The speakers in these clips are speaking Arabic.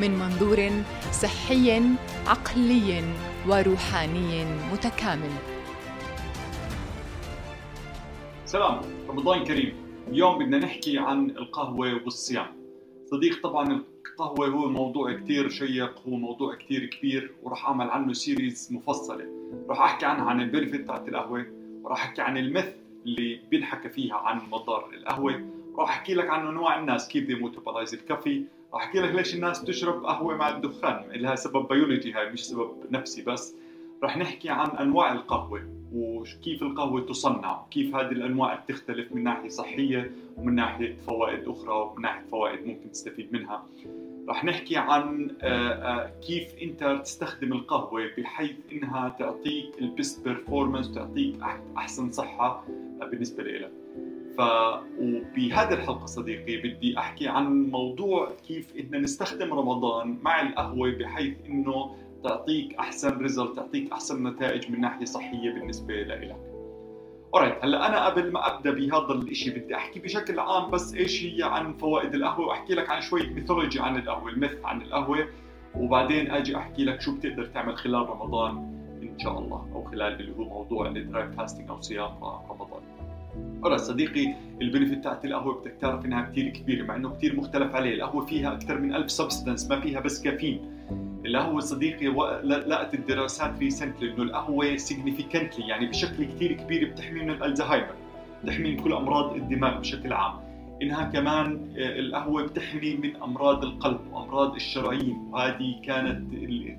من منظور صحي عقلي وروحاني متكامل. سلام رمضان كريم. اليوم بدنا نحكي عن القهوة والصيام. صديق طبعا القهوة هو موضوع كتير شيق هو موضوع كتير كبير وراح أعمل عنه series مفصلة. راح أحكي عنها عن ال benefit تاعت القهوة وراح أحكي عن ال myth اللي بينحكى فيها عن مضار القهوة راح أحكي لك عن أنواع الناس كيف they metabolize ال coffee راح أحكي لك ليش الناس بتشرب قهوة مع الدخان. لها سبب بيولوجي هاي مش سبب نفسي بس. راح نحكي عن أنواع القهوة وكيف القهوة تصنع كيف هذه الأنواع بتختلف من ناحية صحية ومن ناحية فوائد أخرى ومن ناحية فوائد ممكن تستفيد منها. رح نحكي عن آه، آه، كيف أنت تستخدم القهوة بحيث إنها تعطيك ال best performance تعطيك أحسن صحة بالنسبة لك وبهذه الحلقة صديقي بدي أحكي عن موضوع كيف ان نستخدم رمضان مع القهوة بحيث إنه تعطيك أحسن result تعطيك أحسن نتائج من ناحية صحية بالنسبة لك alright هلأ أنا قبل ما أبدأ بهذا الشيء بدي أحكي بشكل عام بس إيش هي عن فوائد القهوة؟ واحكي لك عن شوية mythology عن القهوة ال myth عن القهوة وبعدين أجي أحكي لك شو بتقدر تعمل خلال رمضان إن شاء الله أو خلال اللي هو موضوع ال dry fasting أو صيام رمضان. alright صديقي ال benefit تاعت القهوة بدك تعرف إنها كثير كبيرة مع إنه كثير مختلف عليه القهوة فيها أكثر من ألف substance ما فيها بس كافيين. القهوة صديقي لقت الدراسات recently إنه القهوة significantly يعني بشكل كثير كبير بتحمي من الألزهايمر بتحمي من كل أمراض الدماغ بشكل عام. إنها كمان آه، القهوة بتحمي من أمراض القلب وأمراض الشرايين. وهذه كانت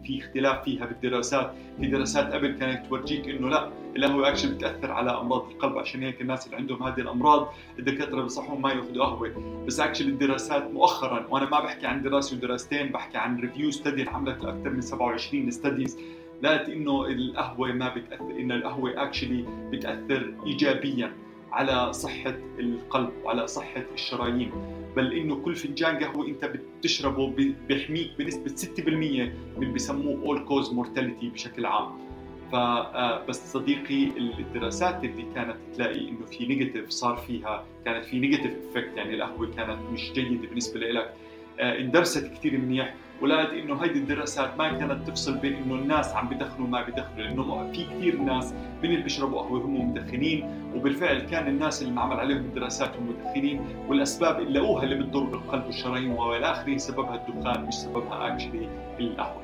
في اختلاف فيها بالدراسات. في دراسات قبل كانت تورجيك إنه لا القهوة actually بتأثر على أمراض القلب. عشان هيك الناس اللي عندهم هذه الأمراض الدكاترة بنصحهم ما يأخذوا قهوة. بس actually الدراسات مؤخرا وأنا ما بحكي عن دراسة ودراستين بحكي عن review study عملت أكثر من 27 studies لقت إنه القهوة ما بتأثر انه القهوة actually بتأثر ايجابيا. على صحة القلب وعلى صحة الشرايين. بل إنه كل فنجان قهوة أنت بتشربه بيحميك بنسبة 6% من بسموه all-cause mortality بشكل عام. فبس آه، صديقي الدراسات اللي كانت تلاقي إنه في negative صار فيها كانت في negative effect يعني القهوة كانت مش جيدة بالنسبة لك آه، اندرست كثير منيح. ولقيت إنه هيدي الدراسات ما كانت تفصل بين إنه الناس عم بدخنوا وما بدخنوا لأنه في كثير ناس من اللي بيشربوا قهوة هم مدخنين وبالفعل كان الناس اللي معمل عليهم الدراسات هم مدخنين والأسباب اللي لقوها اللي بتضر بالقلب والشرايين والى آخره سببها الدخان مش سببها actually القهوة.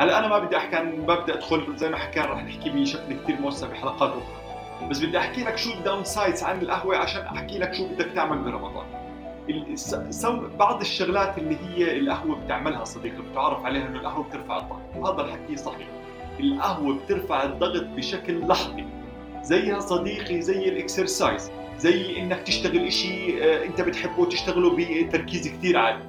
هلا أنا ما بدي أحكي عن ببدا أدخل زي ما حكينا رح نحكي بشكل كثير موسع بحلقات أخرى بس بدي أحكي لك شو ال downsides عن القهوة عشان أحكي لك شو بدك تعمل برمضان بعض الشغلات اللي هي القهوة بتعملها صديقي بتعرف عليها إنه القهوة بترفع الضغط. وهذا الحكي صحيح. القهوة بترفع الضغط بشكل لحظي. زيها صديقي زي ال exercise. زي إنك تشتغل إشي آه، أنت بتحبه وتشتغله بتركيز كثير عالي?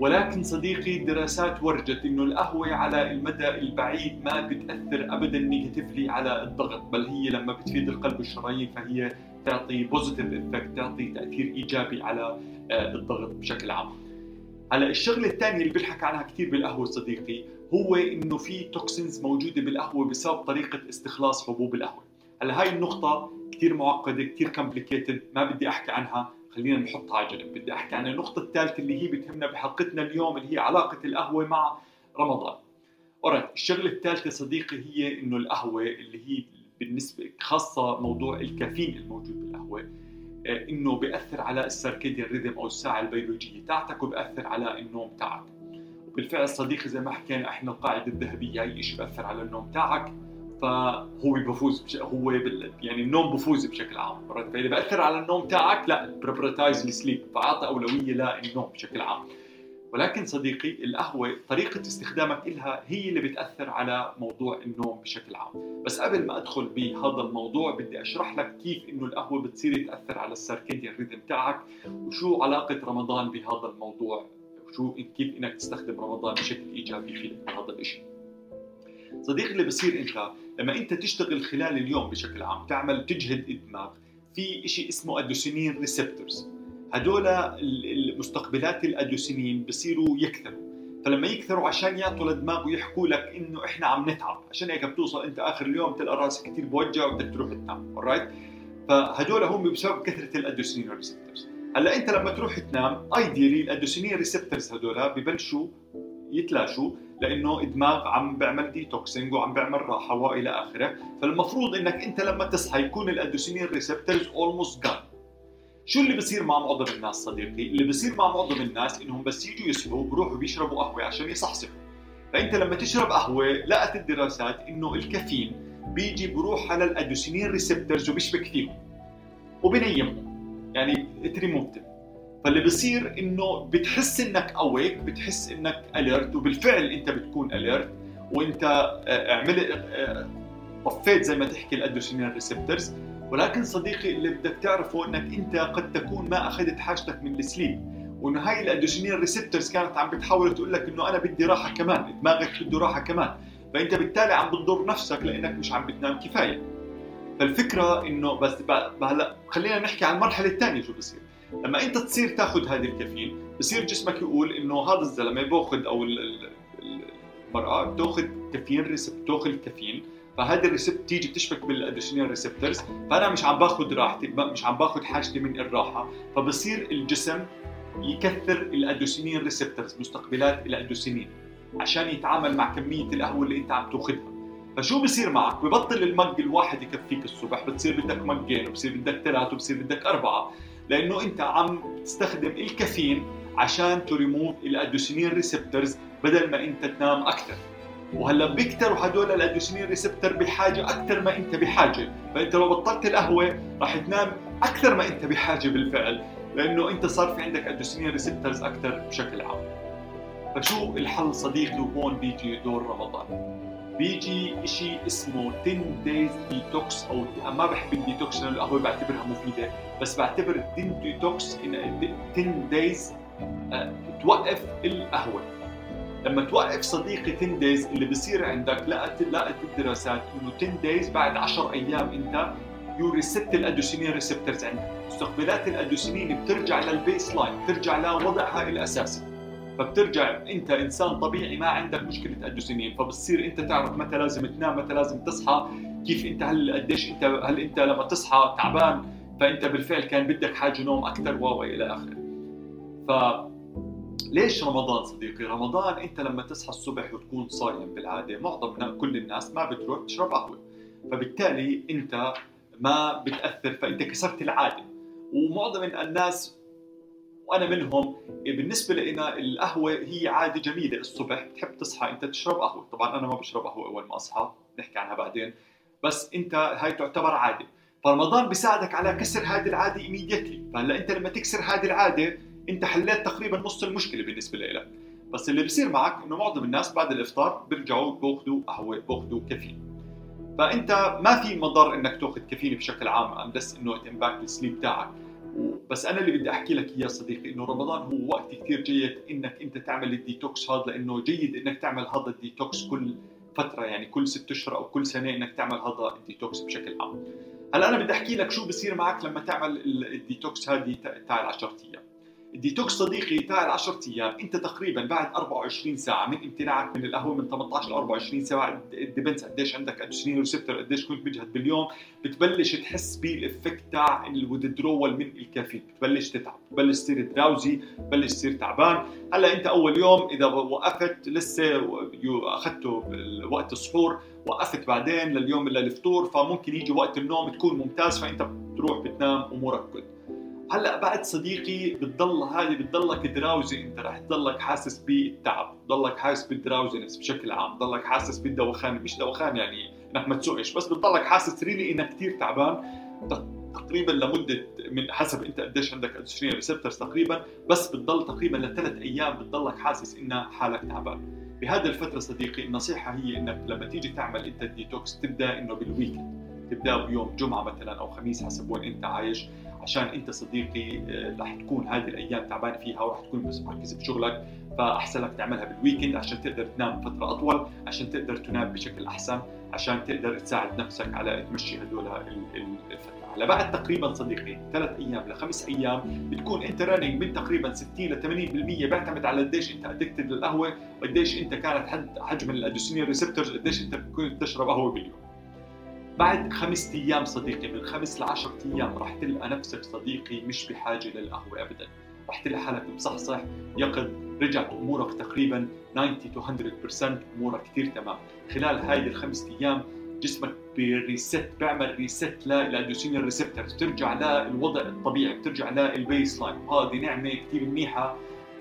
ولكن صديقي الدراسات ورجت إنه القهوة على المدى البعيد ما بتأثر ابدا negatively على الضغط بل هي لما بتفيد القلب والشرايين فهي تعطي positive effect تعطي تأثير إيجابي على آه، الضغط بشكل عام. هلا الشغلة الثانية اللي بنحكى عنها كثير بالقهوة صديقي هو إنه في toxins موجودة بالقهوة بسبب طريقة استخلاص حبوب القهوة. هلا هاي النقطة كثير معقدة كثير complicated ما بدي أحكي عنها خلينا نحطها على جنب. بدي أحكي عن النقطة الثالثة اللي هي بتهمنا بحلقتنا اليوم اللي هي علاقة القهوة مع رمضان. alright الشغلة الثالثة صديقي هي إنه القهوة اللي هي بالنسبة خاصة موضوع الكافيين الموجود بالقهوة آه، إنه بيأثر على ال circadian rhythm أو الساعة البيولوجية تاعتك وبياثر على النوم تاعك. وبالفعل صديقي زي ما حكينا إحنا القاعدة الذهبية اي شيء بيأثر على النوم تاعك فهو بفوز بش... هو بال... يعني النوم بفوز بشكل عام. فإذا بأثر على النوم تاعك لا prioritize ال sleep فاعطى أولوية للنوم بشكل عام. ولكن صديقي القهوة طريقة استخدامك إلها هي اللي بتأثر على موضوع النوم بشكل عام. بس قبل ما أدخل بهذا الموضوع بدي أشرح لك كيف إنه القهوة بتصير تأثر على ال circadian rhythm تاعك وشو علاقة رمضان بهذا الموضوع وشو كيف إنك تستخدم رمضان بشكل إيجابي يفيدك بهذا الشيء صديقي اللي بصير إنت لما إنت تشتغل خلال اليوم بشكل عام تعمل تجهد الدماغ في شيء اسمه adenosine receptors هدول المستقبلات الأدوسينين بصيروا يكثروا. فلما يكثروا عشان يعطوا للدماغ ويحكوا لك إنه إحنا عم نتعب. عشان هيك بتوصل أنت آخر اليوم تلقى راسك كثير بوجع وبدك تروح تنام. alright فهدول هم بسبب كثرة ال adenosine receptors هلأ أنت لما تروح تنام ideally ال adenosine receptors هدول ببلشوا يتلاشوا لأنه الدماغ عم بيعمل detoxing وعم بيعمل راحة وإلى آخره. فالمفروض إنك أنت لما تصحى يكون ال adenosine receptors almost gone شو اللي بصير مع معظم الناس صديقي؟ اللي بصير مع معظم الناس إنهم بس يجوا يصحوا بروحوا بيشربوا قهوة عشان يصحصحوا. فأنت لما تشرب قهوة لقت الدراسات إنه الكافيين بيجي بروح على ال adenosine receptors وبيشبك فيهم. وبنيمهم. يعني تريموف فاللي بصير إنه بتحس إنك awake بتحس إنك alert وبالفعل أنت بتكون alert وأنت آه، عملت آه، طفيت زي ما تحكي ال adenosine receptors. ولكن صديقي اللي بدك تعرفه إنك أنت قد تكون ما أخذت حاجتك من السليب وإنه هاي الادوسينين ريسبترز كانت عم بتحاول تقول لك إنه أنا بدي راحة كمان دماغك بده راحة كمان. فأنت بالتالي عم بتضر نفسك لأنك مش عم بتنام كفاية. فالفكرة إنه بس هلا خلينا نحكي عن المرحلة الثانية شو بصير. لما أنت تصير تاخذ هذه الكافيين بصير جسمك يقول إنه هذا الزلمة بأخذ أو المرأة بتأخذ كافيين receptor بتأخذ الكافيين. فهذه ال receptor تيجي بتشبك بال adenosine receptors فأنا مش عم باخذ راحتي مش عم باخذ حاجتي من الراحة. فبصير الجسم يكثر ال adenosine receptors مستقبلات الادوسينين عشان يتعامل مع كمية القهوة اللي أنت عم تأخذها. فشو بصير معك؟ ببطل ال mug الواحد يكفيك الصبح بتصير بدك مجين وبصير بدك ثلاث وبصير بدك أربعة لأنه أنت عم تستخدم الكافيين عشان تريموف الادوسينين ريسبترز بدل ما أنت تنام أكثر. وهلا بيكتروا هدول ال adenosine receptor بحاجة أكثر ما أنت بحاجة. فأنت لو بطلت القهوة راح تنام أكثر ما أنت بحاجة بالفعل لأنه أنت صار في عندك adenosine receptors أكثر بشكل عام. فشو الحل صديقي وهون بيجي دور رمضان. بيجي شيء اسمه 10 days detox أو ما بحب الديتوكس لأنه القهوة بعتبرها مفيدة بس بعتبر 10 ديتوكس 10 days توقف القهوة. لما توقف صديقي 10 days اللي بصير عندك لقت لقت الدراسات إنه 10 days بعد 10 أيام أنت you reset ال adenosine receptors عندك. مستقبلات الأدوسينين بترجع لل baseline بترجع لوضعها الاساسي فبترجع أنت إنسان طبيعي ما عندك مشكلة أدوسينين. فبتصير أنت تعرف متى لازم تنام متى لازم تصحى كيف أنت هل قديش أنت هل أنت لما تصحى تعبان؟ فأنت بالفعل كان بدك حاجة نوم أكثر و إلى آخره. ف ليش رمضان صديقي؟ رمضان انت لما تصحى الصبح وتكون صايم بالعادة معظم كل الناس ما بتروح تشرب قهوة. فبالتالي انت ما بتأثر فانت كسرت العادة. ومعظم الناس وأنا منهم بالنسبة لنا القهوة هي عادة جميلة. الصبح بتحب تصحى انت تشرب قهوة. طبعا أنا ما بشرب قهوة أول ما أصحى نحكي عنها بعدين. بس انت هاي تعتبر عادة. فرمضان بيساعدك على كسر هذه العادة immediately فهلأ انت لما تكسر هذه العادة انت حليت تقريبا نص المشكلة بالنسبة لك بس اللي بصير معك إنه معظم الناس بعد الإفطار بيرجعوا بيأخذوا قهوة بيأخذوا كافيين. فأنت ما في مضر إنك تأخذ كافيين بشكل عام بس إنه to impact ال sleep تاعك بس أنا اللي بدي أحكي لك إياه صديقي إنه رمضان هو وقت كثير جيد إنك أنت تعمل الديتوكس هذا لأنه جيد إنك تعمل هذا الديتوكس كل فترة يعني كل ست أشهر أو كل سنة إنك تعمل هذا الديتوكس بشكل عام. هلأ أنا بدي أحكي لك شو بصير معك لما تعمل الديتوكس هذه تاع ال 10 أيام الديتوكس صديقي تاع ال 10 أيام أنت تقريبا بعد 24 ساعة من امتناعك من القهوة من 18 ل 24 ساعة depends قديش عندك؟ adenosine receptor قديش كنت مجهد باليوم؟ بتبلش تحس بال effect تاع ال withdrawal من الكافيين بتبلش تتعب بتبلش تصير drowsy بتبلش تصير تعبان. هلأ أنت أول يوم إذا وقفت لسه اخذته وقت السحور وقفت بعدين لليوم للفطور فممكن يجي وقت النوم تكون ممتاز فأنت بتروح بتنام أمورك كل هلأ بعد صديقي بتضل هذه بتضلك drowsy أنت رح تضلك حاسس بالتعب تضلك حاسس بال drowsiness بشكل عام تضلك حاسس بالدوخان مش دوخان يعني إنك ما تسوقش بس بتضلك حاسس really إنك كثير تعبان. تقريبا لمدة من حسب أنت قديش عندك adenosine receptors تقريبا بس بتضل تقريبا لثلاث أيام بتضلك حاسس إن حالك تعبان. بهذه الفترة صديقي النصيحة هي إنك لما تيجي تعمل أنت الديتوكس تبدأ إنه بال weekend تبدأ بيوم جمعة مثلا أو خميس حسب وين أنت عايش. عشان انت صديقي آه، رح تكون هذه الأيام تعبان فيها ورح تكون بس مركز بشغلك فأحسن لك تعملها بال weekend عشان تقدر تنام فترة أطول عشان تقدر تنام بشكل أحسن عشان تقدر تساعد نفسك على تمشي هدول الفترة. هلا بعد تقريبا صديقي ثلاث أيام لخمس أيام بتكون أنت running من تقريبا 60 ل 80% بيعتمد على قديش أنت addicted للقهوة وقديش أنت كانت حجم ال adenosine receptors قديش أنت كنت تشرب قهوة باليوم. بعد خمس أيام صديقي من خمس ل 10 أيام راح تلقى نفسك صديقي مش بحاجة للقهوه ابدا. راح تلقى حالك مصحصح يقظ رجعت أمورك تقريبا 90 to 100% أمورك كثير تمام. خلال هاي الخمس أيام جسمك بي reset بيعمل reset لل adenosine ال receptors بترجع للوضع الطبيعي بترجع لل baseline وهذه نعمة كثير منيحة.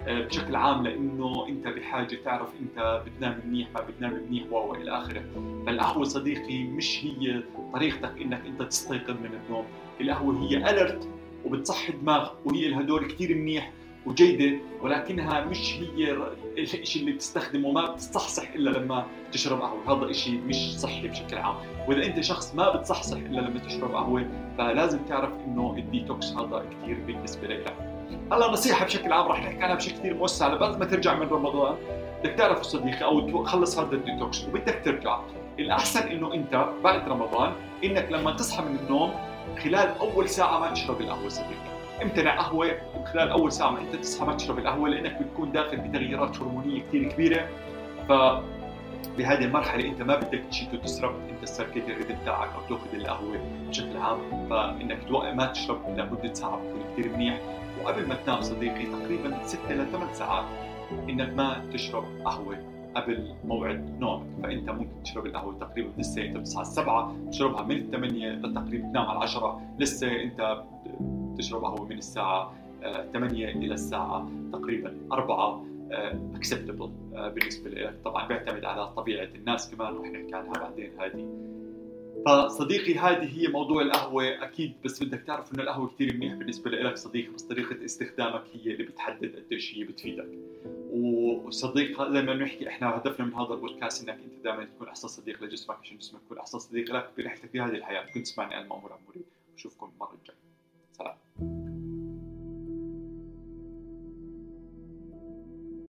بشكل عام لإنه أنت بحاجة تعرف أنت بتنام منيح ما بتنام منيح و إلى آخره. فالقهوة صديقي مش هي طريقتك إنك أنت تستيقظ من النوم. القهوة هي الرت وبتصحي دماغ وهي لها دور كثير منيح وجيدة ولكنها مش هي الشيء اللي بتستخدمه ما بتصحصح إلا لما تشرب قهوة. هذا شيء مش صحي بشكل عام. وإذا أنت شخص ما بتصحصح إلا لما تشرب قهوة فلازم تعرف إنه الديتوكس هذا كثير بالنسبة لك. هلا نصيحة بشكل عام رح نحكي عنها بشكل كثير موسع بعد ما ترجع من رمضان. بدك تعرف صديقي أو تخلص هذا الديتوكس وبدك ترجع. الأحسن إنه أنت بعد رمضان إنك لما تصحى من النوم خلال أول ساعة ما تشرب القهوة صديقي. امتنع قهوة خلال أول ساعة ما أنت تصحى ما تشرب القهوة لأنك بتكون داخل بتغييرات هرمونية كثير كبيرة. ف بهذه المرحلة أنت ما بدك تشيت وتسرب أنت ال circadian rhythm تاعك أو تأخذ القهوة بشكل عام. فإنك ما تشرب لمدة ساعة بتكون كثير منيح. وقبل ما تنام صديقي تقريبا 6 ل 8 ساعات إنك ما تشرب قهوة قبل موعد نومك. فأنت ممكن تشرب القهوة تقريبا لسه أنت بتصحى السبعة تشربها من الثمانية لتقريبا تنام على العشرة لسه أنت تشرب قهوة من الساعة 8 آه، إلى الساعة تقريبا 4 اكسبتبل آه، بالنسبة لك. طبعا بيعتمد على طبيعة الناس كمان رح نحكي عنها بعدين هذه. فصديقي هذه هي موضوع القهوة. أكيد بس بدك تعرف إنه القهوة كثير منيح بالنسبة لك صديقي بس طريقة استخدامك هي اللي بتحدد قديش هي بتفيدك. وصديق زي ما بنحكي إحنا هدفنا من هذا البودكاست إنك أنت دائما تكون أحسن صديق لجسمك عشان جسمك يكون أحسن صديق لك برحلتك في هذه الحياة. كنت تسمعني أنا مأمور عموري واشوفكم المرة الجاية. سلام.